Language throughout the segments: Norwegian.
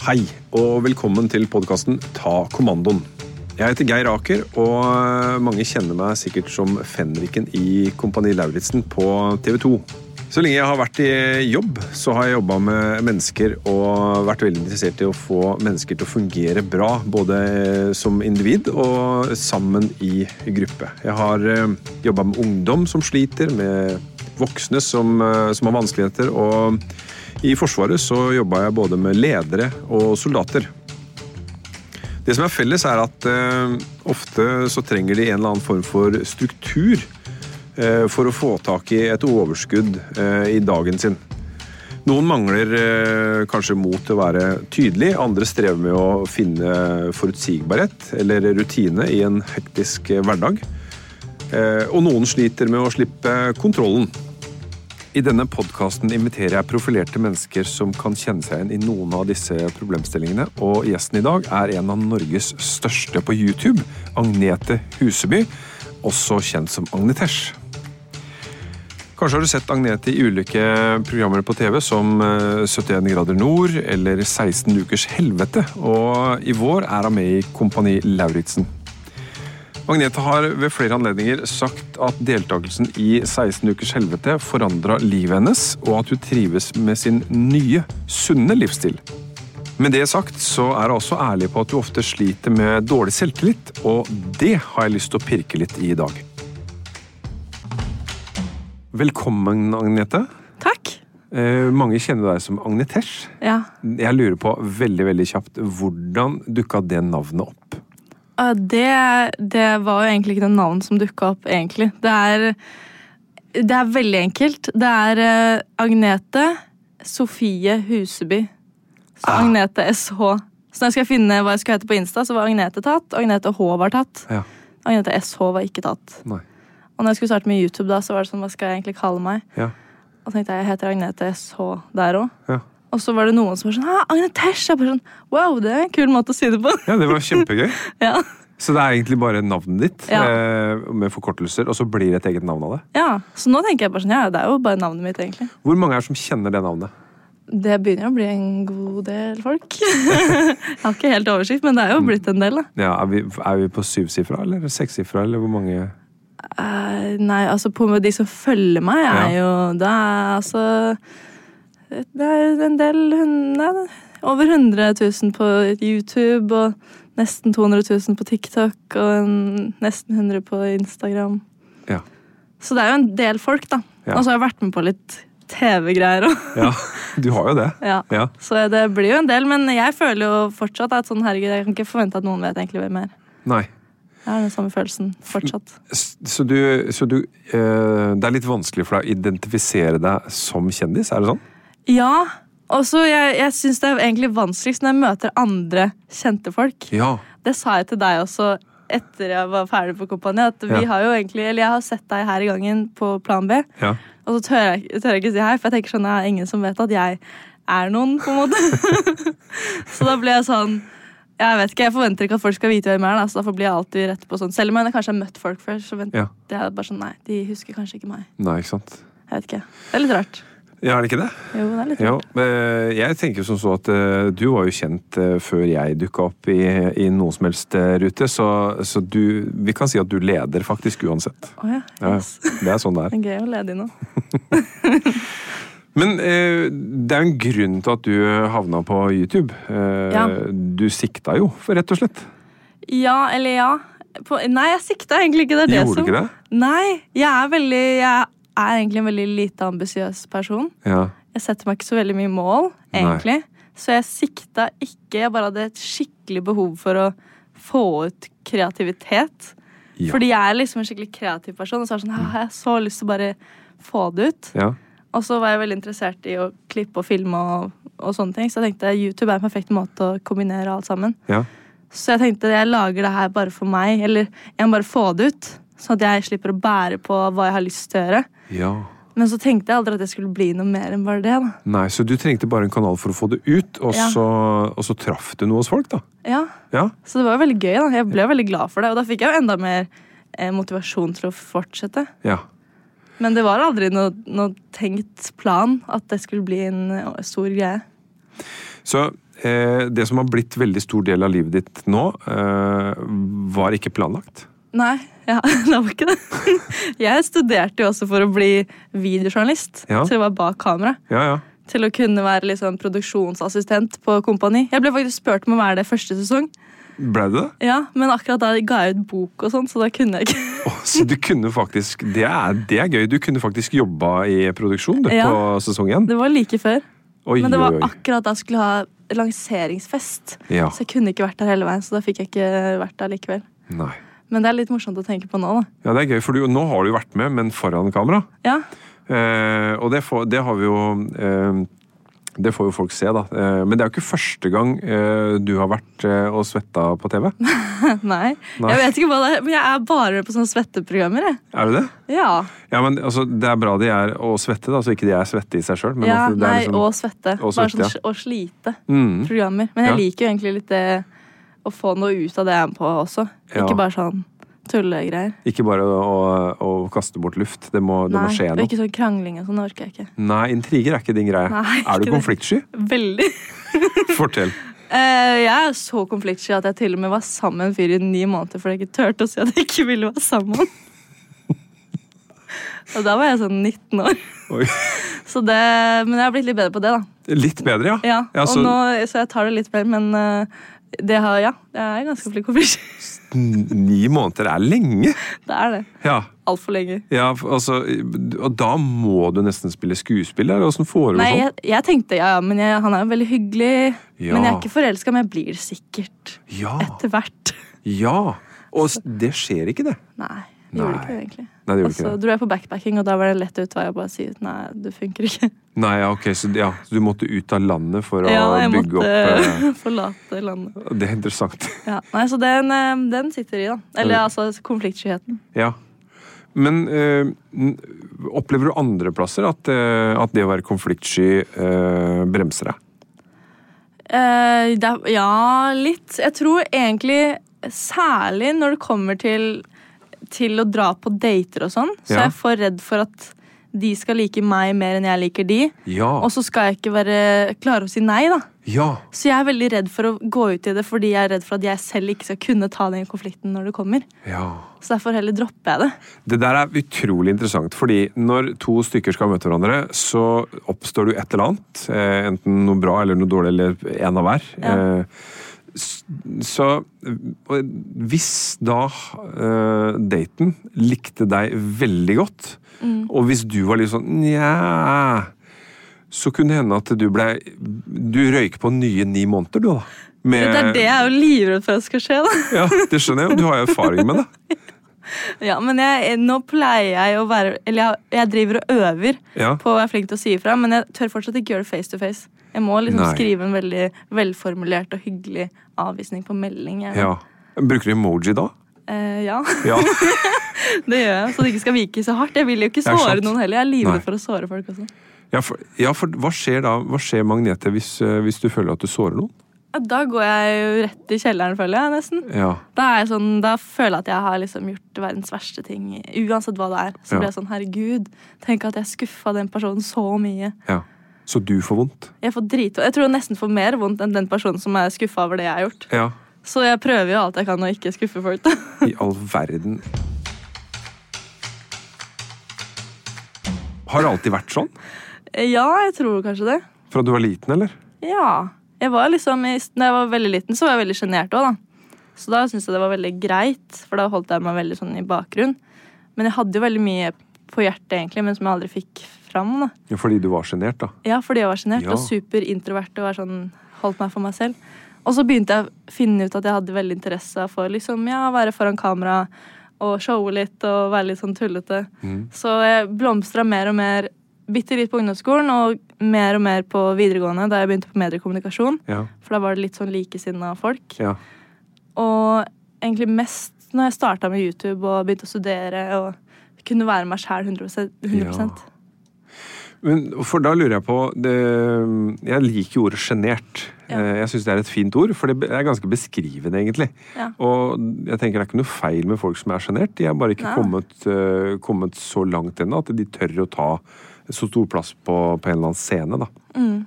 Hei, og velkommen til podkasten Ta kommandoen. Jeg heter Geir Aker, og mange kjenner meg sikkert som fenriken i Kompani Lauritzen på TV 2. Så lenge jeg har vært i jobb, så har jeg jobba med mennesker og vært veldig interessert i å få mennesker til å fungere bra, både som individ og sammen i gruppe. Jeg har jobba med ungdom som sliter, med voksne som, som har vanskeligheter, og i Forsvaret så jobba jeg både med ledere og soldater. Det som er felles, er at eh, ofte så trenger de en eller annen form for struktur eh, for å få tak i et overskudd eh, i dagen sin. Noen mangler eh, kanskje mot til å være tydelig, andre strever med å finne forutsigbarhet eller rutine i en hektisk eh, hverdag. Eh, og noen sliter med å slippe kontrollen. I denne podkasten inviterer jeg profilerte mennesker som kan kjenne seg igjen i noen av disse problemstillingene, og gjesten i dag er en av Norges største på YouTube, Agnete Huseby, også kjent som Agnetesh. Kanskje har du sett Agnete i ulike programmer på TV, som 71 grader nord eller 16 ukers helvete, og i vår er hun med i Kompani Lauritzen. Agnete har ved flere anledninger sagt at deltakelsen i 16 ukers helvete forandra livet hennes, og at hun trives med sin nye, sunne livsstil. Med det sagt så er hun også ærlig på at hun ofte sliter med dårlig selvtillit, og det har jeg lyst til å pirke litt i i dag. Velkommen, Agnete. Takk. Eh, mange kjenner deg som Agnetesh. Ja. Jeg lurer på veldig veldig kjapt, hvordan dukka det navnet opp? Det, det var jo egentlig ikke noe navn som dukka opp, egentlig. Det er, det er veldig enkelt. Det er eh, Agnete Sofie Huseby. Så Ah. Agnete SH. Så når jeg skal finne hva jeg skal hete på Insta, så var Agnete tatt. Agnete H var tatt. Ja. Agnete SH var ikke tatt. Nei. Og når jeg skulle starte med YouTube, da, så var det sånn, hva skal jeg egentlig kalle meg? Ja. Og tenkte jeg, jeg heter Agnete SH der òg. Ja. Og så var det noen som var sånn Agne Agnetesh! Jeg bare sånn, wow, det er en kul måte å si det på. ja, det var kjempegøy. ja. Så det er egentlig bare navnet ditt Ja. eh, med forkortelser, og så blir det et eget navn av det? ja. Så nå tenker jeg bare sånn, ja, det er jo bare navnet mitt, egentlig. Hvor mange er det som kjenner det navnet? Det begynner å bli en god del folk. jeg har ikke helt oversikt, men det er jo blitt en del. da. Ja, er, vi, er vi på syvsifra eller sekssifra, eller hvor mange Uh, nei, altså på de som følger meg, er Ja. jo Det er altså Det er en del nei, Over 100 000 på YouTube, og nesten 200 000 på TikTok, og en, nesten 100 på Instagram. Ja. Så det er jo en del folk, da. Ja. Og så har jeg vært med på litt TV-greier òg. Ja, du har jo det. Ja. Ja. Så det blir jo en del, men jeg føler jo fortsatt at sånn, herregud, jeg kan ikke forvente at noen vet egentlig mer. Nei. Jeg har den samme følelsen fortsatt. Så du, så du eh, Det er litt vanskelig for deg å identifisere deg som kjendis, er det sånn? Ja, og så jeg, jeg syns det er egentlig vanskeligst når jeg møter andre kjente folk. Ja. Det sa jeg til deg også etter jeg var ferdig på Kompani, at vi Ja. har jo egentlig Eller jeg har sett deg her i gangen på Plan B, Ja. og så tør jeg, tør jeg ikke si hei, for jeg tenker sånn, det er ingen som vet at jeg er noen, på en måte. så da ble jeg sånn Jeg vet ikke, jeg forventer ikke at folk skal vite hvem jeg er, da, så derfor blir jeg alltid rett på sånn. Selv om jeg kanskje har møtt folk før, så venter Ja. jeg bare sånn Nei, de husker kanskje ikke meg. Nei, ikke sant. Jeg vet ikke. Det er litt rart. Ja, er det ikke det? Jo, det er litt jo. jeg tenker som så at eh, du var jo kjent eh, før jeg dukka opp i, i noen som helst eh, rute, så, så du Vi kan si at du leder faktisk uansett. Å ja. Ja, Yes. det er sånn det er. Det er gøy å lede i noe. Men eh, det er jo en grunn til at du havna på YouTube. Eh, Ja. Du sikta jo, for rett og slett. Ja eller ja. På, nei, jeg sikta egentlig ikke. Det er det Gjorde du ikke det? Nei, jeg er veldig Jeg er egentlig en veldig lite ambisiøs person. Ja. Jeg setter meg ikke så veldig mye mål, Nei. egentlig. Så jeg sikta ikke. Jeg bare hadde et skikkelig behov for å få ut kreativitet. Ja. Fordi jeg er liksom en skikkelig kreativ person, og så er det sånn, «Ah, jeg har så lyst til å bare få det ut. ja. Og så var jeg veldig interessert i å klippe og filme og, og sånne ting. Så jeg tenkte YouTube er en perfekt måte å kombinere alt sammen. ja. Så jeg tenkte jeg lager det her bare for meg, eller jeg må bare få det ut. Sånn at jeg slipper å bære på hva jeg har lyst til å gjøre. ja. Men så tenkte jeg aldri at det skulle bli noe mer enn bare det. da. Nei, så du trengte bare en kanal for å få det ut, og, Ja. så, og så traff du noe hos folk, da. Ja, Ja. Så det var jo veldig gøy. da. Jeg ble veldig glad for det, og da fikk jeg jo enda mer eh, motivasjon til å fortsette. ja. Men det var aldri noe, noe tenkt plan at det skulle bli en eh, stor greie. Så eh, det som har blitt veldig stor del av livet ditt nå, eh, var ikke planlagt. Nei, ja, det var ikke det. Jeg studerte jo også for å bli videojournalist. Ja. Til å være bak kamera. Ja, ja. Til å kunne være liksom produksjonsassistent på Kompani. Jeg ble faktisk spurt om å være det første sesong. Ble det det? Ja, Men akkurat da ga jeg ut bok, og sånn, så da kunne jeg ikke. Oh, så du kunne faktisk det er, det er gøy. Du kunne faktisk jobba i produksjon du, Ja. på sesong én. Det var like før. Oi, Men det var akkurat da jeg skulle ha lanseringsfest. Ja. Så jeg kunne ikke vært der hele veien, så da fikk jeg ikke vært der likevel. Nei. Men det er litt morsomt å tenke på nå, da. Ja, det er gøy, for du, nå har du jo vært med, men foran kamera. Ja, Eh, og det, får, det har vi jo eh, Det får jo folk se, da. Eh, men det er jo ikke første gang eh, du har vært eh, og svetta på TV. Nei. Nei. Jeg vet ikke hva det er, men jeg er bare på sånne svetteprogrammer. jeg. Er det det? Ja. Ja, men altså, Det er bra de er å svette, da, så ikke de er svette i seg sjøl. ja nei, og svette. og bare svette, sånn å slite mm. Men jeg Ja. liker jo egentlig litt det å få noe ut av det jeg er med på også. Ja. Ikke bare sånn tullegreier. Ikke bare å, å, å kaste bort luft. Det må, det må Nei, skje noe. Nei, ikke sånn krangling og sånn. Det orker jeg ikke. Nei, intriger er ikke din greie. Nei, er du det. konfliktsky? Veldig. Fortell. Uh, jeg er så konfliktsky at jeg til og med var sammen med en fyr i ni måneder fordi jeg ikke turte å si at jeg ikke ville være sammen. Og da var jeg sånn 19 år. Så det, men jeg har blitt litt bedre på det, da. Litt bedre, ja. Ja, Ja, og så- nå, så jeg tar det litt mer, men eh, det har, ja, jeg er ganske flink konfliktsky. N- Ni måneder er lenge. Det er det. Ja. Altfor lenge. ja, altså, og da må du nesten spille skuespill? eller Åssen foregår Nei, sånn? jeg, jeg tenkte ja, men jeg, han er jo veldig hyggelig. Ja. Men jeg er ikke forelska, men jeg blir det sikkert Ja. etter hvert. ja. Og det skjer ikke, det. Nei, det gjorde Nei. ikke det, egentlig. Nei, det Og gjorde så ikke det. dro jeg på backpacking, og da var det lett utvei å bare si nei, det funker ikke. Nei, ja, ok, så, ja, så du måtte ut av landet for å Ja, jeg bygge måtte opp eh, forlate landet. Det er interessant. Ja. Nei, så den, eh, den sitter i, da. Eller altså konfliktskyheten. Ja. Men øh, opplever du andre plasser at, at det å være konfliktsky øh, bremser deg? Uh, det ja, litt. Jeg tror egentlig særlig når det kommer til, til å dra på dater og sånn, så Ja. er for redd for at de skal like meg mer enn jeg liker de. Ja. Og så skal jeg ikke være klare å si nei, da. ja. Så jeg er veldig redd for å gå ut i det fordi jeg er redd for at jeg selv ikke skal kunne ta den konflikten når det kommer. ja. Så derfor heller dropper jeg det. Det der er utrolig interessant, fordi når to stykker skal møte hverandre, så oppstår det jo et eller annet. eh, Enten noe bra eller noe dårlig, eller en av hver. Ja. Eh, Så hvis da uh, daten likte deg veldig godt, Mm. og hvis du var litt sånn nja Så kunne det hende at du ble Du røyk på nye ni måneder, du, da. Med- Det er det jeg er jo livredd for at skal skje. da. Ja, det skjønner jeg. og Du har jo erfaring med det. Ja, Men jeg, nå pleier jeg å være Eller jeg, jeg driver og øver Ja. på å være flink til å si ifra, men jeg tør fortsatt ikke gjøre det face to face. Jeg må liksom Nei. skrive en veldig velformulert og hyggelig avvisning på melding. Jeg. ja. Bruker du emoji da? Eh, ja, Ja. det gjør jeg. Så det ikke skal vike så hardt. Jeg vil jo ikke såre noen heller. Jeg er livredd for å såre folk også. Ja, for, ja, for hva skjer da? Hva skjer Magnete hvis, eh, hvis du føler at du sårer noen? Da går jeg jo rett i kjelleren, føler jeg nesten. Ja. Da, er jeg sånn, da føler jeg at jeg har liksom gjort verdens verste ting. Uansett hva det er. Så Ja. blir jeg sånn, herregud, tenk at jeg skuffa den personen så mye. ja. Så du får vondt? Jeg får drit, jeg tror jeg nesten får mer vondt enn den personen som er skuffa over det jeg har gjort. Ja. Så jeg prøver jo alt jeg kan å ikke skuffe folk. I all verden. Har det alltid vært sånn? Ja, jeg tror kanskje det. Fra du var liten, eller? Ja. Jeg var liksom, når jeg var veldig liten, så var jeg veldig sjenert òg, da. Så da syntes jeg det var veldig greit, for da holdt jeg meg veldig sånn i bakgrunn. Men jeg hadde jo veldig mye på hjertet, egentlig, men som jeg aldri fikk fram. da. Ja, fordi du var sjenert, da. Ja, fordi jeg var sjenert Ja. og superintrovert og var sånn, holdt meg for meg selv. Og så begynte jeg å finne ut at jeg hadde veldig interesse for liksom, ja, være foran kamera og showe litt og være litt sånn tullete. Mm. Så jeg blomstra mer og mer bitte litt på ungdomsskolen og mer og mer på videregående da jeg begynte på mediekommunikasjon. Ja. For da var det litt sånn likesinna folk. ja. Og egentlig mest når jeg starta med YouTube og begynte å studere og kunne være meg sjæl 100, 100%. Men, for da lurer jeg på det, Jeg liker ordet sjenert. Ja. Eh, Jeg syns det er et fint ord, for det er ganske beskrivende, egentlig. Ja. Og jeg tenker det er ikke noe feil med folk som er sjenert. De har bare ikke kommet, eh, kommet så langt ennå at de tør å ta så stor plass på, på en eller annen scene. da. Mm.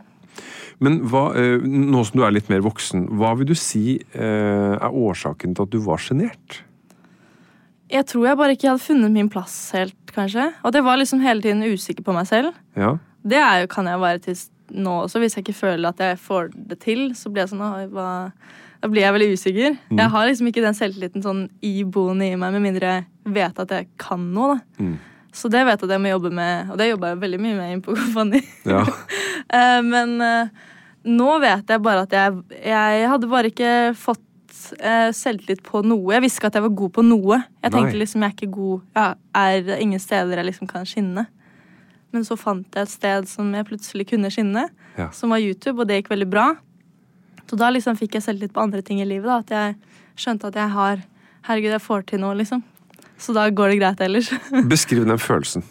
Men hva, eh, nå som du er litt mer voksen, hva vil du si er årsaken til at du var sjenert? Jeg tror jeg bare ikke hadde funnet min plass helt, kanskje. Og det var liksom hele tiden usikker på meg selv. Ja. Det jo, kan jeg være til nå også. Hvis jeg ikke føler at jeg får det til, så blir jeg sånn hva? Da blir jeg veldig usikker. Jeg har liksom ikke den selvtilliten sånn iboende i meg, med mindre jeg vet at jeg kan noe. da. Mm. Så det vet jeg at jeg må jobbe med, og det jobba jeg veldig mye med inn på Kompani. ja. Eh, Men eh, nå vet jeg bare at jeg, jeg hadde bare ikke fått eh, selvtillit på noe. Jeg visste ikke at jeg var god på noe. Jeg Nei. tenkte liksom jeg er ikke god ja, er ingen steder jeg liksom kan skinne. Men så fant jeg et sted som jeg plutselig kunne skinne, Ja. som var YouTube, og det gikk veldig bra. Så da liksom fikk jeg selvtillit på andre ting i livet. da, At jeg skjønte at jeg har Herregud, jeg får til noe, liksom. Så da går det greit ellers. Beskriv den følelsen.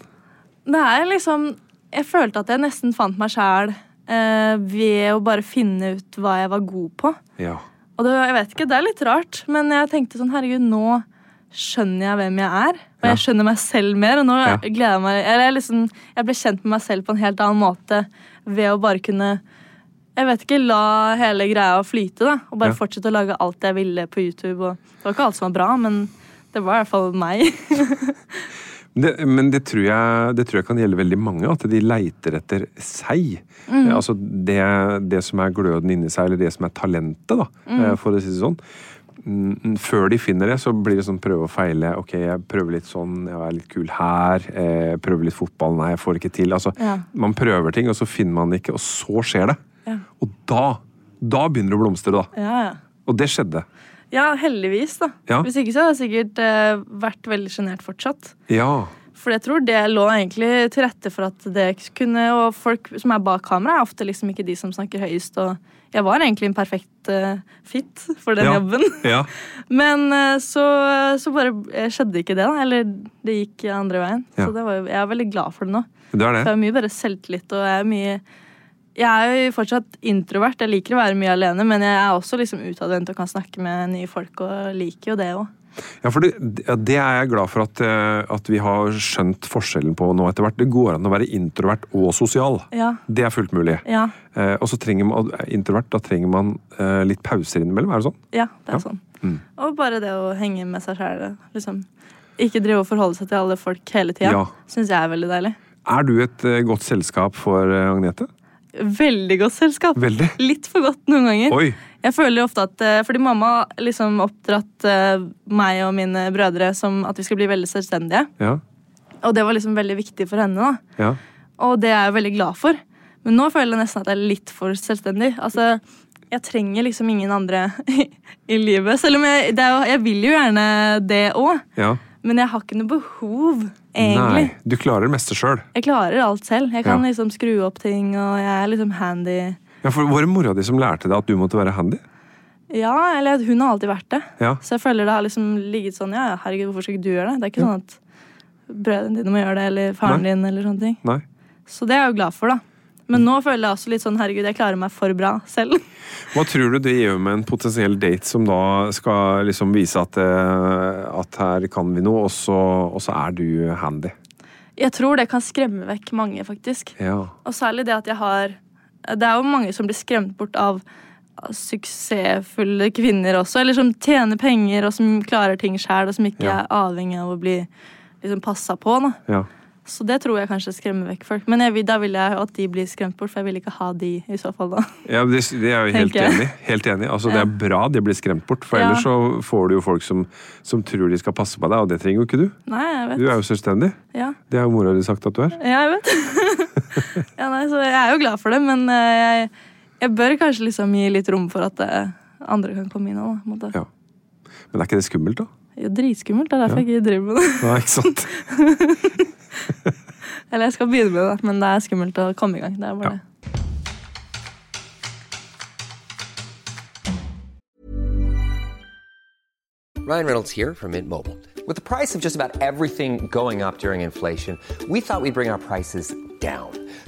Det er liksom Jeg følte at jeg nesten fant meg sjæl eh, ved å bare finne ut hva jeg var god på. Ja. Og det, jeg vet ikke, det er litt rart, men jeg tenkte sånn Herregud, nå skjønner jeg hvem jeg er. Og jeg skjønner meg selv mer. Og nå Ja. gleder jeg meg Eller jeg, liksom, jeg ble kjent med meg selv på en helt annen måte ved å bare kunne jeg vet ikke, la hele greia flyte, da. Og bare Ja. fortsette å lage alt jeg ville på YouTube. Og det var ikke alt som var bra, men det var i hvert fall meg. Det, men det tror, jeg, det tror jeg kan gjelde veldig mange, at de leiter etter seg. Mm. Eh, Altså det, det som er gløden inni seg, eller det som er talentet, da, Mm. eh, for å si det sånn. Mm, Før de finner det, så blir det sånn prøve og feile. Ok, jeg prøver litt sånn, jeg er litt kul her. Eh, prøver litt fotball, nei, jeg får det ikke til. Altså, Ja. Man prøver ting, og så finner man det ikke, og så skjer det. Ja. Og da, da begynner det å blomstre, da. Ja. Og det skjedde. Ja, heldigvis, da. Ja. Hvis ikke så hadde jeg sikkert eh, vært veldig sjenert fortsatt. Ja. For jeg tror det lå egentlig til rette for at det kunne Og folk som er bak kamera, er ofte liksom ikke de som snakker høyest. Og jeg var egentlig en perfekt uh, fit for den Ja. jobben. ja. Men uh, så, så bare eh, skjedde ikke det, da. Eller det gikk andre veien. Ja. Så det var, jeg er veldig glad for det nå. Det er det. For jeg har mye bare selvtillit, og jeg er mye jeg er jo fortsatt introvert. Jeg liker å være mye alene, men jeg er også liksom utadvendt og kan snakke med nye folk. og liker jo det også. Ja, for det, det er jeg glad for at, eh, at vi har skjønt forskjellen på nå etter hvert. Det går an å være introvert og sosial. Ja, Det er fullt mulig. ja, Eh, og så trenger man introvert, da trenger man eh, litt pauser innimellom. Er det sånn? ja, det er Ja. sånn. Mm. Og bare det å henge med seg sjæl. Liksom. Ikke drive og forholde seg til alle folk hele tida. Ja. Syns jeg er veldig deilig. Er du et eh, godt selskap for eh, Agnete? Veldig godt selskap. Veldig. Litt for godt noen ganger. Oi! Jeg føler ofte at, eh, Fordi mamma liksom oppdratt eh, meg og mine brødre som at vi skal bli veldig selvstendige. Ja. Og det var liksom veldig viktig for henne. da. ja. Og det er jeg veldig glad for. Men nå føler jeg nesten at jeg er litt for selvstendig. Altså, Jeg trenger liksom ingen andre i livet. Selv om jeg, jo- jeg vil jo gjerne det òg. ja. Men jeg har ikke noe behov, egentlig. Nei, du klarer det meste sjøl. Jeg klarer alt selv. Jeg kan Ja. liksom skru opp ting, og jeg er liksom handy. Ja, for var det mora di som lærte deg at du måtte være handy? Ja, eller hun har alltid vært det. Ja. Så jeg føler det har liksom ligget sånn Ja, ja, herregud, hvorfor skal ikke du gjøre det? Det er ikke sånn at brødrene dine må gjøre det, eller faren Nei. din, eller sånne ting. Nei. Så det er jeg jo glad for, da. Men nå føler jeg også litt sånn herregud, jeg klarer meg for bra selv. Hva tror du det gjør med en potensiell date som da skal liksom vise at, eh, at her kan vi noe, og så, og så er du handy? Jeg tror det kan skremme vekk mange, faktisk. Ja. Og særlig det at jeg har Det er jo mange som blir skremt bort av av suksessfulle kvinner også, eller som tjener penger og som klarer ting sjæl, og som ikke Ja. er avhengig av å bli liksom passa på. Da. ja. Så det tror jeg kanskje skremmer vekk folk. Men vil- da vil jeg at de blir skremt bort, for jeg vil ikke ha de i så fall da. Ja, det, det er jo helt enig. Helt enig. Altså, Det er bra de blir skremt bort, for Ja. ellers så får du jo folk som, som tror de skal passe på deg, og det trenger jo ikke du. Nei, jeg vet. Du er jo selvstendig. Ja, Det har jo mora di sagt at du er. ja jeg vet. ja, nei, så jeg er jo glad for det, men eh, jeg, jeg bør kanskje liksom gi litt rom for at eh, andre kan komme inn òg. måte. Ja. Men er ikke det skummelt, da? Jo dritskummelt. Det er derfor jeg ikke driver med det. Nei, ikke sant? Eller jeg skal begynne med det, men det er skummelt å komme i gang. Det er bare Ja. det. Ryan Reynolds here from Mint Mobile. With the price of just about everything going up during inflation, we thought we'd bring our prices down.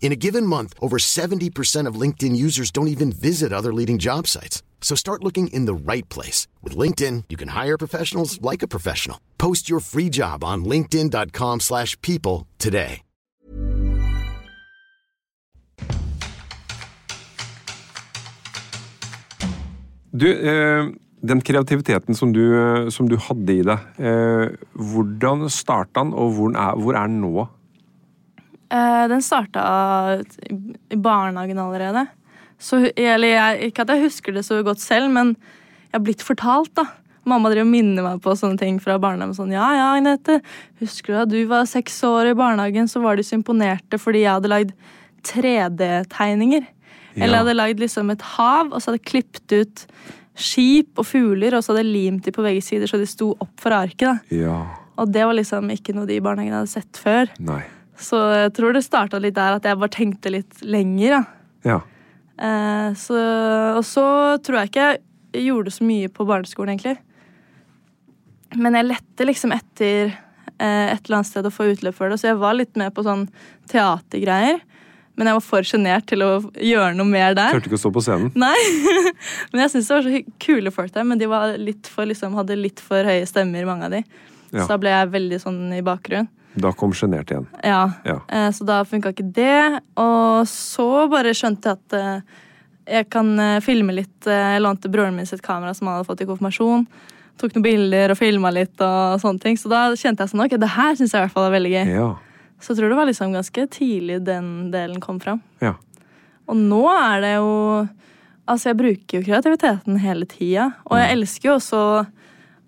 In a given month, over 70% of LinkedIn users don't even visit other leading job sites. So start looking in the right place. With LinkedIn, you can hire professionals like a professional. Post your free job on linkedin.com/people slash people today. Du, eh, den kreativiteten som du, eh, som du hadde i deg, eh, hvordan starta den, og hvor, er, hvor er den nå? Eh, den starta i barnehagen allerede. Så, eller jeg, ikke at jeg husker det så godt selv, men jeg har blitt fortalt, da. Mamma driver minner meg på sånne ting fra barnehagen. Sånn, ja, ja, Agnete, husker du da du var seks år i barnehagen, så var de så imponerte fordi jeg hadde lagd 3D-tegninger. Eller jeg hadde lagd liksom et hav, og så hadde jeg klippet ut skip og fugler, og så hadde jeg limt de på begge sider så de sto opp for arket. da. Ja. Og det var liksom ikke noe de i barnehagen hadde sett før. Nei. Så jeg tror det starta litt der at jeg bare tenkte litt lenger. Ja. Eh, så, og så tror jeg ikke jeg gjorde så mye på barneskolen, egentlig. Men jeg lette liksom etter eh, et eller annet sted å få utløp for det, så jeg var litt med på sånn teatergreier. Men jeg var for sjenert til å gjøre noe mer der. Turte ikke å stå på scenen. Nei, Men jeg syns det var så kule folk der, men de var litt for, liksom, hadde litt for høye stemmer, mange av de. Ja. Så da ble jeg veldig sånn i bakgrunnen. Da kom sjenert igjen. Ja, Ja. eh, så da funka ikke det. Og så bare skjønte jeg at eh, jeg kan eh, filme litt. Jeg lånte broren min sitt kamera som han hadde fått i konfirmasjon. Tok noen bilder og filma litt og sånne ting. Så da kjente jeg sånn, ok, det her syns jeg i hvert fall er veldig gøy. Ja. Så jeg tror det var liksom ganske tidlig den delen kom fram. Ja. Og nå er det jo Altså, jeg bruker jo kreativiteten hele tida. Og Mm. jeg elsker jo også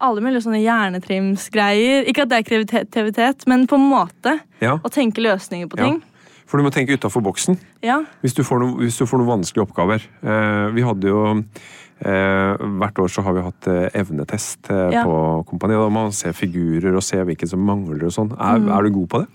alle mulige sånne hjernetrimsgreier. Ikke at det er kreativitet, men på en måte. Ja. Å tenke løsninger på Ja. ting. For du må tenke utafor boksen. Ja. Hvis du får, noe, noen vanskelige oppgaver. Eh, vi hadde jo eh, Hvert år så har vi hatt eh, evnetest eh, Ja. på kompaniet. Da må man se figurer og se hvilke som mangler og sånn. Er, Mm. er du god på det?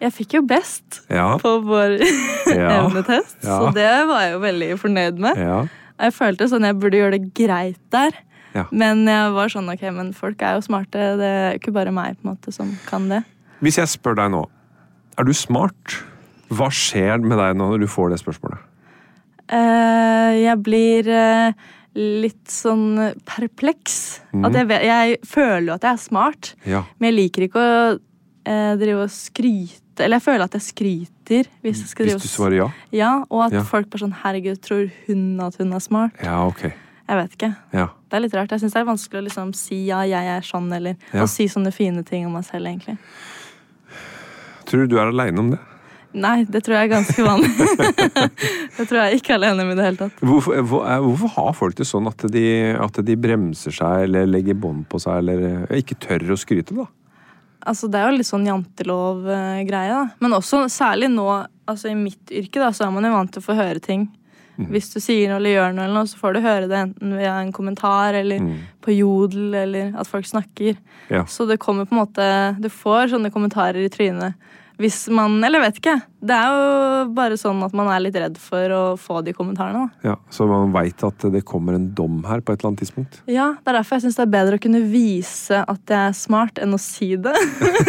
Jeg fikk jo best Ja. på vår Ja. evnetest, Ja. så det var jeg jo veldig fornøyd med. Ja. Jeg følte sånn jeg burde gjøre det greit der. Ja. Men jeg var sånn ok, men folk er jo smarte. Det er ikke bare meg på en måte som kan det. Hvis jeg spør deg nå, er du smart? Hva skjer med deg nå når du får det spørsmålet? Uh, jeg blir uh, litt sånn perpleks. Mm. Jeg, vet, jeg føler jo at jeg er smart, Ja. men jeg liker ikke å uh, drive og skryte. Eller jeg føler at jeg skryter. Hvis, jeg Hvis du svarer ja? Ja, og at Ja. folk bare sånn Herregud, tror hun at hun er smart? Ja, ok. Jeg vet ikke. Ja. Det er litt rart. Jeg syns det er vanskelig å liksom si ja, jeg er sånn, eller Ja. å si sånne fine ting om meg selv, egentlig. Tror du du er aleine om det? Nei, det tror jeg er ganske vanlig. det tror jeg ikke er alene med i det hele tatt. Hvorfor, hvor- eh, hvorfor har folk det sånn at de, at de bremser seg eller legger bånd på seg eller eh, ikke tør å skryte, da? Altså, det er jo litt sånn jantelov-greie, da. Men også særlig nå, altså i mitt yrke, da, så er man jo vant til å få høre ting. Mhm. Hvis du sier noe eller gjør noe, eller noe, så får du høre det enten via en kommentar eller på jodel, eller at folk snakker. Ja. Så det kommer på en måte Du får sånne kommentarer i trynet hvis man Eller vet ikke. Det er jo bare sånn at man er litt redd for å få de kommentarene, da. Ja, Så man veit at det kommer en dom her på et eller annet tidspunkt? Ja, det er derfor jeg syns det er bedre å kunne vise at jeg er smart, enn å si det.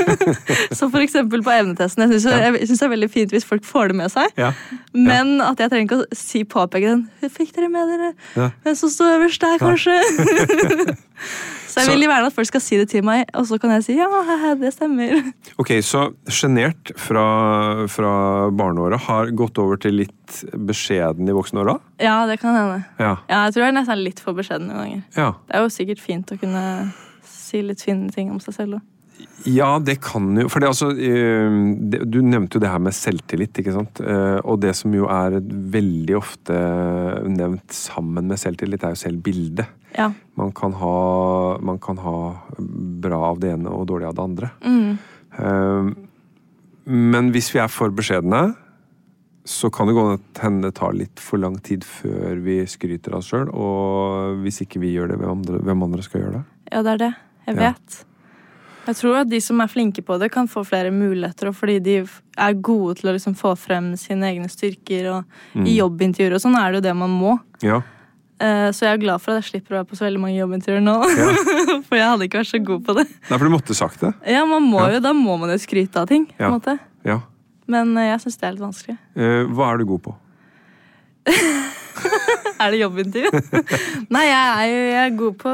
så for eksempel på evnetesten. Jeg syns ja. det er veldig fint hvis folk får det med seg. Ja. Men at jeg trenger ikke å si påpeke den. Fikk dere med dere Ja. hvem som sto øverst der, kanskje? så jeg vil gjerne at folk skal si det til meg, og så kan jeg si ja, det stemmer. Ok, Så sjenert fra, fra barneåra har gått over til litt beskjeden i voksenåra? Ja, det kan hende. Ja. Ja, jeg tror jeg er nesten litt for beskjeden noen ganger. ja. Det er jo sikkert fint å kunne si litt fine ting om seg selv òg. Ja, det kan jo For det, altså, eh, du nevnte jo det her med selvtillit, ikke sant? Eh, Og det som jo er veldig ofte nevnt sammen med selvtillit, er jo selvbildet. Ja. Man kan ha, man kan ha bra av det ene og dårlig av det andre. Mm. Men hvis vi er for beskjedne, så kan det gå hende det tar litt for lang tid før vi skryter av oss sjøl. Og hvis ikke vi gjør det, hvem andre, hvem andre skal gjøre det? Ja, det er det. Jeg Ja. vet. Jeg tror at de som er flinke på det, kan få flere muligheter, og fordi de er gode til å liksom få frem sine egne styrker. Og Mm. I jobbintervjuer og sånn er det jo det man må. Ja. Eh, Så jeg er glad for at jeg slipper å være på så veldig mange jobbintervjuer nå. for jeg hadde ikke vært så god på det. Nei, for du måtte sagt det. Ja, man må Ja. jo, Da må man jo skryte av ting. på Ja. en måte. Ja. Men eh, jeg syns det er litt vanskelig. Eh, Hva er du god på? Er det jobbintervju? Nei, jeg er jo jeg er god på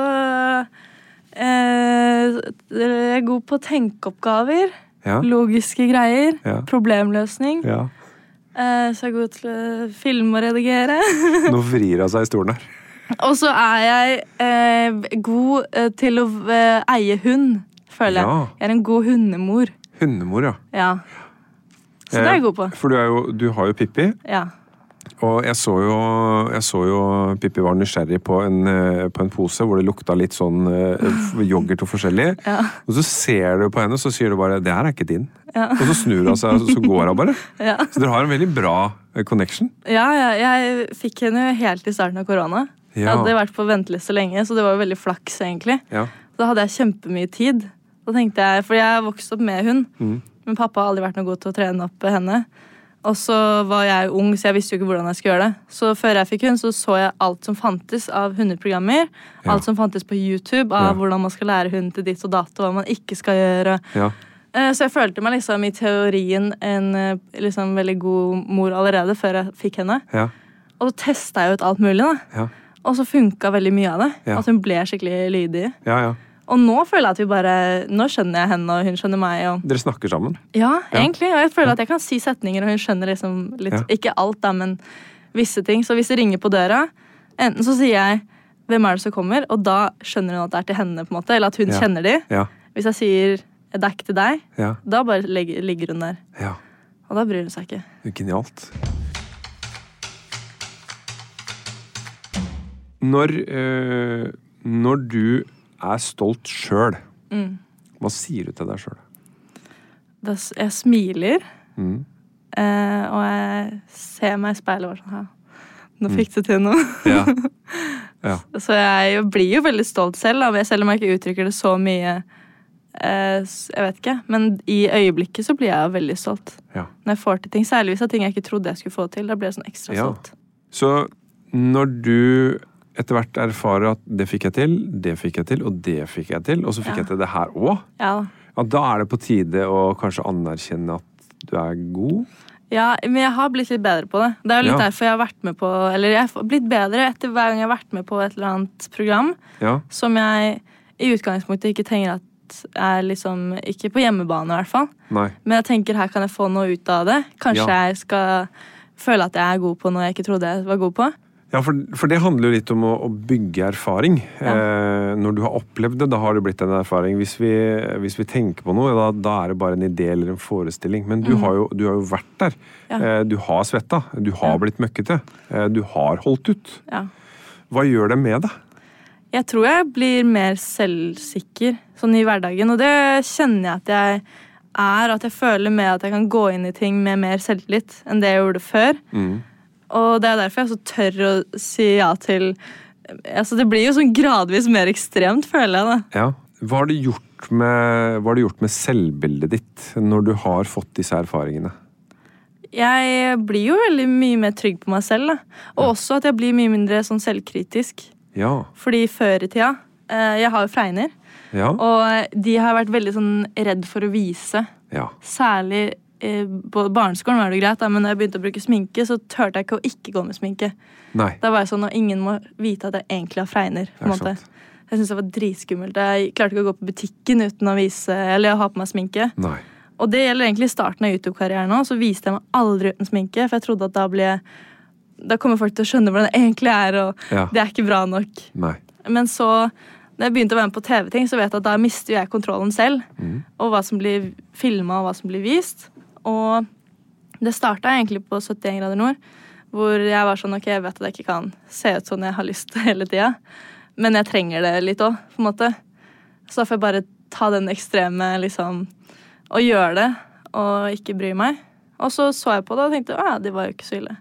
eh, Jeg er god på tenkeoppgaver. Ja. Logiske greier. Ja. Problemløsning. Ja. Eh, så jeg er god til å filme og redigere. Nå vrir hun seg i stolen her. Og så er jeg eh, god eh, til å eh, eie hund, føler jeg. Ja. Jeg er en god hundemor. Hundemor, ja. Ja. Så det er jeg god på. Eh, For du, jo, du har jo Pippi, Ja. og jeg så jo, jeg så jo Pippi var nysgjerrig på en, eh, på en pose hvor det lukta litt sånn eh, yoghurt og forskjellig. Ja. Og så ser du på henne, så sier du bare 'det her er ikke din'. Ja. Og så snur hun seg, og så går hun bare. Ja. Så dere har en veldig bra eh, connection. Ja, ja, jeg fikk henne helt i starten av korona. Jeg hadde vært på venteliste lenge, så det var jo veldig flaks, egentlig. Ja. Da hadde jeg kjempemye tid. Da tenkte jeg, For jeg vokste opp med hund, Mm. men pappa har aldri vært noe god til å trene opp henne. Og så var jeg ung, så jeg visste jo ikke hvordan jeg skulle gjøre det. Så før jeg fikk hund, så så jeg alt som fantes av hundeprogrammer. Ja. Alt som fantes på YouTube av Ja. hvordan man skal lære hunden til ditt og datt, og hva man ikke skal gjøre. Ja. Eh, Så jeg følte meg liksom i teorien en eh, liksom veldig god mor allerede før jeg fikk henne. Ja. Og så testa jeg ut alt mulig, da. Og så funka veldig mye av det. Ja. At hun ble skikkelig lydig. ja, ja. Og nå føler jeg at vi bare Nå skjønner jeg henne, og hun skjønner meg. Og, Dere snakker sammen? ja, egentlig. Og jeg føler at jeg kan si setninger, og hun skjønner liksom litt. Ikke alt, da, men visse ting. Så hvis det ringer på døra, enten så sier jeg 'Hvem er det som kommer?' og da skjønner hun at det er til henne, på en måte. Eller at hun kjenner de. Ja. Hvis jeg sier 'Det er ikke til deg', da bare ligger hun der. ja. Og da bryr hun seg ikke. Genialt. Når, eh, når du er stolt sjøl, Mm. hva sier du til deg sjøl? Jeg smiler, Mm. eh, og jeg ser meg i speilet og sånn «Ha, Nå Mm. fikk du til noe. Ja. ja. Så jeg blir jo veldig stolt selv, da, selv om jeg ikke uttrykker det så mye. Eh, jeg vet ikke, Men i øyeblikket så blir jeg jo veldig stolt. Ja. Når jeg får til ting, Særlig hvis det er ting jeg ikke trodde jeg skulle få til. Da blir jeg sånn ekstra Ja. stolt. Så når du etter hvert erfarer at det fikk jeg til, det fikk jeg til, og det fikk jeg til, og så fikk Ja. jeg til det her òg, Ja. ja, da er det på tide å kanskje anerkjenne at du er god? ja, men jeg har blitt litt bedre på det. Det er jo litt Ja. derfor jeg har vært med på Eller jeg har blitt bedre etter hver gang jeg har vært med på et eller annet program Ja. som jeg i utgangspunktet ikke tenker at er liksom Ikke på hjemmebane, i hvert fall. Nei. Men jeg tenker her kan jeg få noe ut av det. Kanskje jeg skal føle at jeg er god på noe jeg ikke trodde jeg var god på. Ja, for, for det handler jo litt om å, å bygge erfaring. Eh, når du har opplevd det, da har det blitt en erfaring. Hvis vi, hvis vi tenker på noe, da, da er det bare en idé eller en forestilling. Men du, mm. har, jo, du har jo vært der. Ja. Eh, du har svetta. Du har blitt møkkete. Eh, du har holdt ut. Ja. Hva gjør det med deg? Jeg tror jeg blir mer selvsikker sånn i hverdagen, og det kjenner jeg at jeg er. At jeg føler med at jeg kan gå inn i ting med mer selvtillit enn det jeg gjorde før. Mm. Og det er derfor jeg så tør å si ja til Altså Det blir jo sånn gradvis mer ekstremt, føler jeg. da. Ja. Hva har, det gjort med, hva har det gjort med selvbildet ditt når du har fått disse erfaringene? Jeg blir jo veldig mye mer trygg på meg selv. Da. Og også at jeg blir mye mindre sånn selvkritisk. Ja. Fordi før i tida eh, Jeg har jo fregner. Ja. Og de har vært veldig sånn redd for å vise. Ja. Særlig på barneskolen var det greit, da, men når jeg begynte å bruke sminke, så turte jeg ikke å ikke gå med sminke. Nei. Da var jeg sånn, og ingen må vite at jeg egentlig har fregner. på en måte. sant. Jeg syntes det var dritskummelt. Jeg klarte ikke å gå på butikken uten å vise, eller å ha på meg sminke. Nei. Og det gjelder egentlig starten av YouTube-karrieren òg. Så viste jeg meg aldri uten sminke, for jeg trodde at da ble Da kommer folk til å skjønne hvordan det egentlig er, og Ja. det er ikke bra nok. Nei. Men så, når jeg begynte å være med på TV-ting, så vet jeg at da mister jeg kontrollen selv. Og hva som blir filma, og hva som blir vist. Og det starta egentlig på 71 grader nord, hvor jeg var sånn ok, jeg vet at jeg ikke kan se ut sånn jeg har lyst hele tida. Men jeg trenger det litt òg, på en måte. Så da får jeg bare ta den ekstreme, liksom, og gjøre det, og ikke bry meg. Og så så jeg på det og tenkte å ja, det var jo ikke så ille.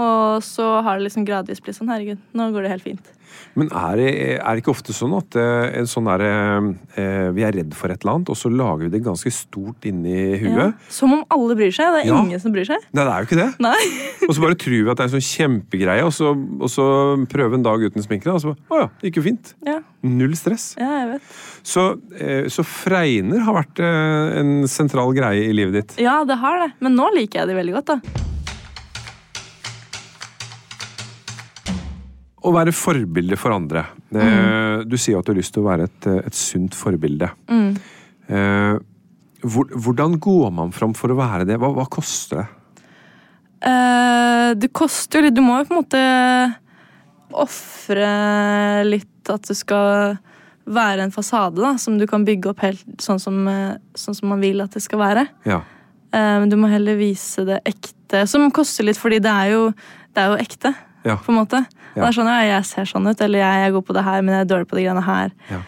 Og så har det liksom gradvis blitt sånn herregud, nå går det helt fint. Men er det, er det ikke ofte sånn at eh, sånn er, eh, vi er redd for et eller annet, og så lager vi det ganske stort inni Ja. huet? Som om alle bryr seg. Det er Ja. ingen som bryr seg. Nei, det er jo ikke det. Nei. Og så bare tror vi at det er en sånn kjempegreie, og så, og så prøve en dag uten sminke. Og så bare, å ja, det gikk jo fint. Ja, Null stress. ja, jeg vet. Så, eh, så fregner har vært en sentral greie i livet ditt. Ja, det har det. Men nå liker jeg det veldig godt, da. Å være forbilde for andre. Mm. Du sier at du har lyst til å være et, et sunt forbilde. Eh, hvor, hvordan går man fram for å være det? Hva, hva koster det? Eh, det koster jo litt. Du må jo på en måte ofre litt at det skal være en fasade da, som du kan bygge opp helt sånn som, eh, sånn som man vil at det skal være. Ja. Eh, Men du må heller vise det ekte, som koster litt, fordi det er jo, det er jo ekte. Ja. på en måte. Ja. det er sånn, ja, Jeg ser sånn ut, eller jeg jeg går på det her, men jeg er dårlig på de greiene her. Ja.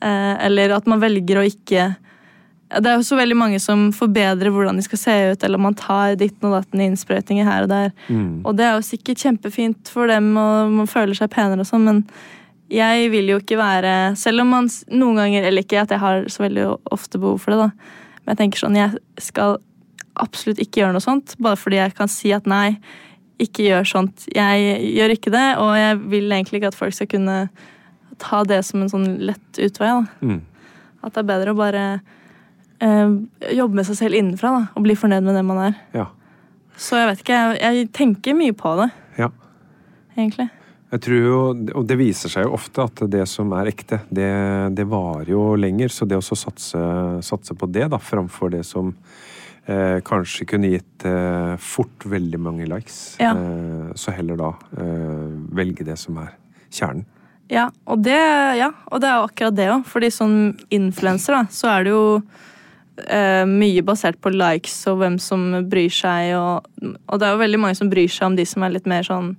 Eh, eller at man velger å ikke Det er jo så veldig mange som forbedrer hvordan de skal se ut, eller man tar ditten og datten innsprøytninger her og der. Mm. Og det er jo sikkert kjempefint for dem, og man føler seg penere og sånn, men jeg vil jo ikke være Selv om man noen ganger Eller ikke at jeg har så veldig ofte behov for det, da. Men jeg tenker sånn, jeg skal absolutt ikke gjøre noe sånt, bare fordi jeg kan si at nei, ikke gjør sånt. Jeg gjør ikke det, og jeg vil egentlig ikke at folk skal kunne ta det som en sånn lett utvei. Mm. At det er bedre å bare eh, jobbe med seg selv innenfra da, og bli fornøyd med det man er. Ja. Så jeg vet ikke, jeg, jeg tenker mye på det, ja. egentlig. Jeg tror jo, Og det viser seg jo ofte at det som er ekte, det, det varer jo lenger. Så det å satse, satse på det, da, framfor det som eh, kanskje kunne gitt eh, fort veldig mange likes, Ja. eh, så heller da eh, velge det som er kjernen. Ja, og det, ja, og det er jo akkurat det òg. Fordi som influenser, da, så er det jo eh, mye basert på likes og hvem som bryr seg, og, og det er jo veldig mange som bryr seg om de som er litt mer sånn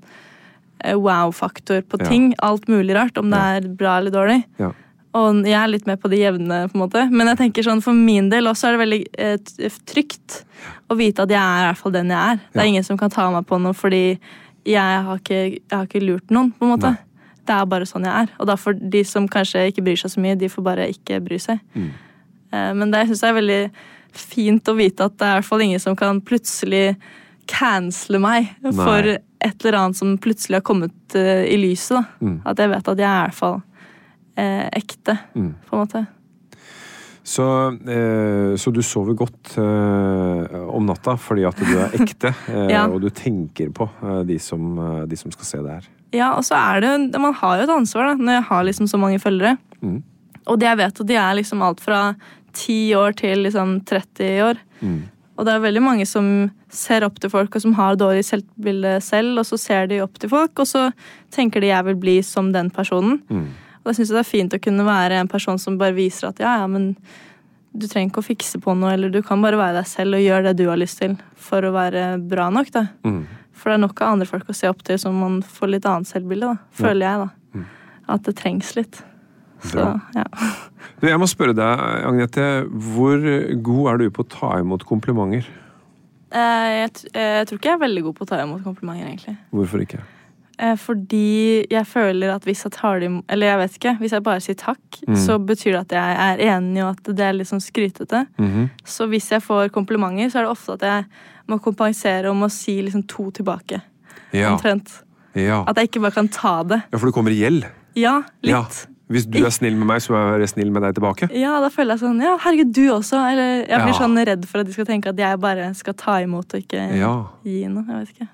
eh, wow-faktor på Ja. ting. Alt mulig rart, om det Ja. er bra eller dårlig. Ja. Og jeg er litt med på det jevne, på en måte. Men jeg tenker sånn, for min del også er det veldig eh, trygt å vite at jeg er i hvert fall den jeg er. Det er Ja. ingen som kan ta meg på noe fordi jeg har ikke, jeg har ikke lurt noen, på en måte. Nei. Det er bare sånn jeg er. Og da får de som kanskje ikke bryr seg så mye, de får bare ikke bry seg. Mm. Eh, Men det syns jeg er veldig fint å vite at det er i hvert fall ingen som kan plutselig cancele meg for et eller annet som plutselig har kommet uh, i lyset. da. Mm. At jeg vet at jeg er i hvert fall eh, ekte, Mm. på en måte. Så, eh, så du sover godt eh, om natta fordi at du er ekte, eh, Ja. og du tenker på eh, de, som, eh, de som skal se det her. Ja, og så er det jo Man har jo et ansvar da, når jeg har liksom så mange følgere. Mm. Og det jeg vet at de er liksom alt fra 10 år til liksom 30 år. Mm. Og det er veldig mange som ser opp til folk, og som har dårlig selvbilde selv, og så ser de opp til folk, og så tenker de jeg vil bli som den personen. Mm. Og da syns jeg det er fint å kunne være en person som bare viser at ja, ja, men du trenger ikke å fikse på noe, eller du kan bare være deg selv og gjøre det du har lyst til for å være bra nok, da. Mm. For det er nok av andre folk å se opp til som man får litt annet selvbilde, da. Føler jeg, da. At det trengs litt. Så, ja. Du, jeg må spørre deg, Agnete, hvor god er du på å ta imot komplimenter? Jeg, Jeg, eh, jeg tror ikke jeg er veldig god på å ta imot komplimenter, egentlig. Hvorfor ikke? Eh, Fordi jeg føler at hvis jeg tar det Eller jeg vet ikke. Hvis jeg bare sier takk, Mm. så betyr det at jeg er enig, og at det er litt sånn skrytete. Mhm. Så hvis jeg får komplimenter, så er det ofte at jeg må kompensere om å si liksom to tilbake. Ja. Omtrent. Ja. At jeg ikke bare kan ta det. ja, for du kommer i gjeld. Ja, litt. Ja. Hvis du er snill med meg, så må jeg være snill med deg tilbake. Ja, da føler jeg sånn Ja, herregud, du også. Eller jeg blir Ja. sånn redd for at de skal tenke at jeg bare skal ta imot og ikke gi noe. Jeg vet ikke.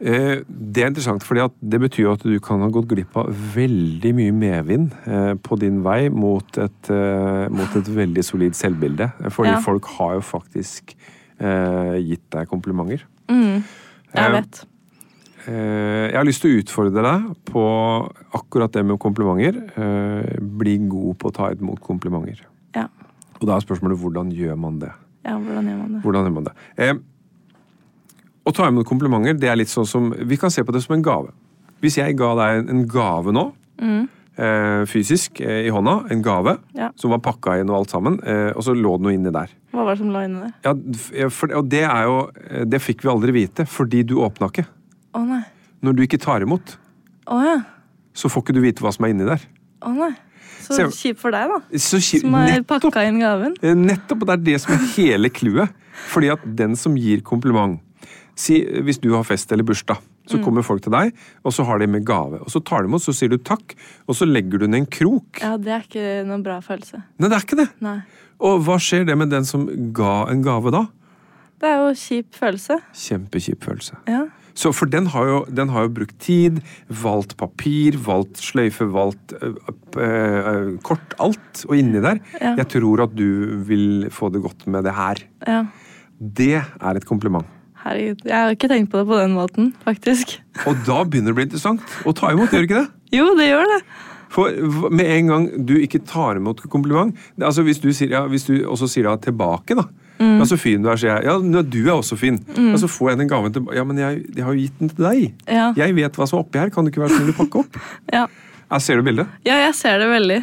Eh, Det er interessant, for det betyr jo at du kan ha gått glipp av veldig mye medvind eh, på din vei mot et, eh, mot et veldig solid selvbilde. Fordi Ja. folk har jo faktisk gitt deg komplimenter. Mm, jeg vet. Jeg har lyst til å utfordre deg på akkurat det med komplimenter. Bli god på å ta imot komplimenter. Ja. Og da er spørsmålet hvordan gjør man det? ja, hvordan gjør man det? Hvordan gjør man det? Å ta imot komplimenter, det er litt sånn som Vi kan se på det som en gave. Hvis jeg ga deg en gave nå, Mm. eh, fysisk eh, i hånda, en gave Ja. som var pakka inn og alt sammen, eh, og så lå det noe inni der. Hva var det som lå inni der? Ja, for, og det er jo eh, Det fikk vi aldri vite, fordi du åpna ikke. Å nei. Når du ikke tar imot, Å ja. så får ikke du vite hva som er inni der. Å nei. Så Se- kjipt for deg, da. Så ki- Som har pakka inn gaven. eh, nettopp, og det er det som er hele clouet. Fordi at den som gir kompliment Si, Hvis du har fest eller bursdag, så Mm. kommer folk til deg, og så har de med gave. Og så tar de imot, så sier du takk, og så legger du ned en krok. Ja, det er ikke noen bra følelse. Nei, det er ikke det. Nei. Og hva skjer det med den som ga en gave da? Det er jo kjip følelse. Kjempekjip følelse. Ja. Så For den har, jo, den har jo brukt tid, valgt papir, valgt sløyfe, valgt øh, øh, kort, alt. Og inni der Ja. Jeg tror at du vil få det godt med det her. ja. Det er et kompliment. Herregud. Jeg har ikke tenkt på det på den måten, faktisk. Og da begynner det å bli interessant å ta imot, gjør ikke det? Jo, det gjør det. For med en gang du ikke tar imot kompliment altså Hvis du, sier, ja, hvis du også sier ja tilbake, da. Ja, så fin du er, sier jeg. Ja, du er også fin. Og så får jeg den gaven tilbake. Ja, men jeg, jeg har jo gitt den til deg. Ja. Jeg vet hva som er oppi her. Kan du ikke være snill å pakke opp? Ja. Ja, ser du bildet? ja, jeg ser det veldig.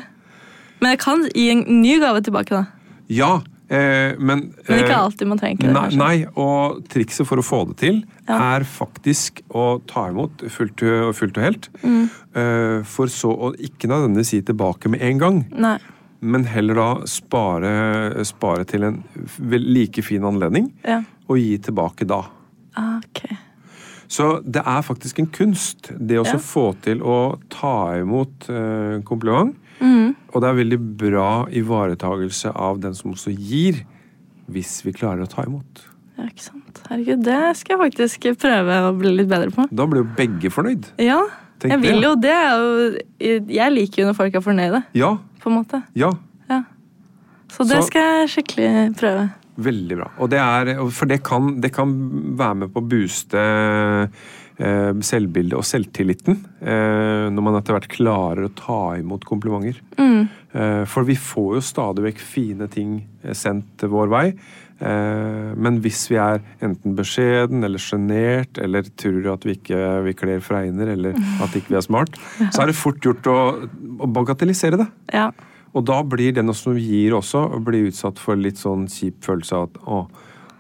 Men jeg kan gi en ny gave tilbake, da. Ja, eh, men Men ikke eh, alltid man trenger det. Nei, nei, og trikset for å få det til Ja. er faktisk å ta imot fullt og, fullt og helt. Mm. Eh, for så å ikke nødvendigvis gi tilbake med en gang, Nei. men heller da spare, spare til en like fin anledning, Ja. og gi tilbake da. Okay. Så det er faktisk en kunst, det å Ja. få til å ta imot eh, kompliment. Mhm. Og det er veldig bra ivaretagelse av den som også gir, hvis vi klarer å ta imot. Ja, ikke sant. Herregud, det skal jeg faktisk prøve å bli litt bedre på. Da blir jo begge fornøyd. Ja. Tenk jeg vil det. jo det. Jeg liker jo når folk er fornøyde, Ja, på en måte. ja. Ja. Så det Så- skal jeg skikkelig prøve. Veldig bra. Og det er, for det kan, det kan være med på å booste selvbildet og selvtilliten eh, når man etter hvert klarer å ta imot komplimenter. Mm. Eh, for vi får jo stadig vekk fine ting eh, sendt vår vei. Eh, men hvis vi er enten beskjeden eller sjenert eller tror at vi ikke vi kler fregner eller at ikke vi er smart, så er det fort gjort å, å bagatellisere det. Ja. Og da blir den som gir også, blir utsatt for litt sånn kjip følelse av at å,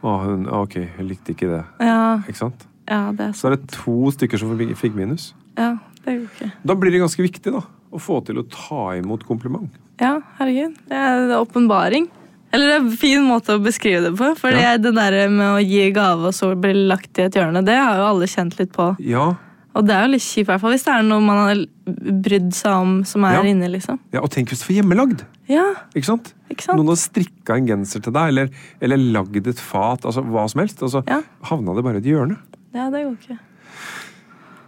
å hun, ok, hun likte ikke det. Ja, Ikke sant? Ja, det er Så er det to stykker som fikk minus. Ja, det er jo ikke. Da blir det ganske viktig da, å få til å ta imot kompliment. Ja, herregud. Det er åpenbaring. Eller det er en fin måte å beskrive det på. For Ja. det der med å gi gave og så bli lagt i et hjørne, det har jo alle kjent litt på. Ja, Og det er jo litt kjipt, hvert fall hvis det er noe man har brydd seg om som er Ja. inne. liksom. ja og tenk hvis det var hjemmelagd! Ja, Ikke sant? ikke sant? Noen har strikka en genser til deg, eller, eller lagd et fat, altså hva som helst. Og så Ja. havna det bare i et hjørne. Ja, det går ikke.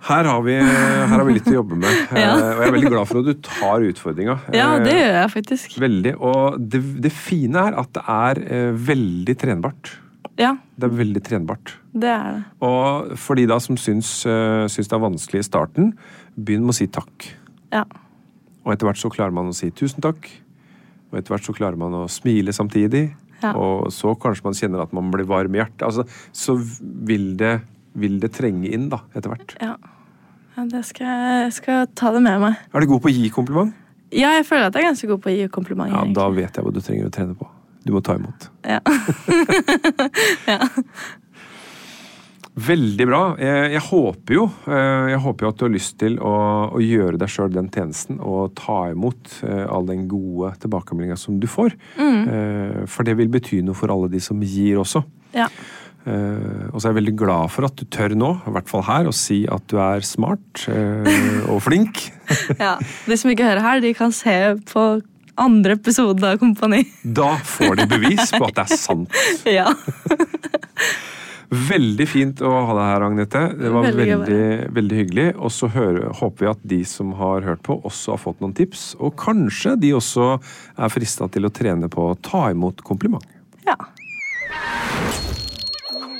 Her har, vi, her har vi litt å jobbe med. Ja. Eh, Og jeg er veldig glad for at du tar utfordringa. Ja, Eh, det gjør jeg faktisk. Veldig. Og det, det fine er at det er eh, veldig trenbart. Ja, Det er veldig trenbart. det er det. Og for de da som syns, syns det er vanskelig i starten, begynn med å si takk. Ja. Og etter hvert så klarer man å si tusen takk. Og etter hvert så klarer man å smile samtidig. Ja. Og så kanskje man kjenner at man blir varm i hjertet. Altså, så vil det, vil det trenge inn, da, etter hvert. Ja, ja det skal jeg, skal ta det med meg. Er du god på å gi kompliment? Ja, jeg føler at jeg er ganske god på å gi kompliment. Ja, egentlig. da vet jeg hva du trenger å trene på. Du må ta imot. Ja. Veldig bra. Jeg, jeg håper jo eh, jeg håper jo at du har lyst til å, å gjøre deg sjøl den tjenesten og ta imot eh, all den gode tilbakemeldinga som du får. Mm. For det vil bety noe for alle de som gir også. ja. Eh, og så er jeg veldig glad for at du tør nå, i hvert fall her, å si at du er smart uh, og flink. ja. De som ikke hører her, de kan se på andre episode av Kompani. Da får de bevis på at det er sant. ja. Veldig fint å ha deg her, Agnete. Det var Veldig veldig, veldig, hyggelig. Og så håper vi at de som har hørt på, også har fått noen tips. Og kanskje de også er frista til å trene på å ta imot kompliment. ja.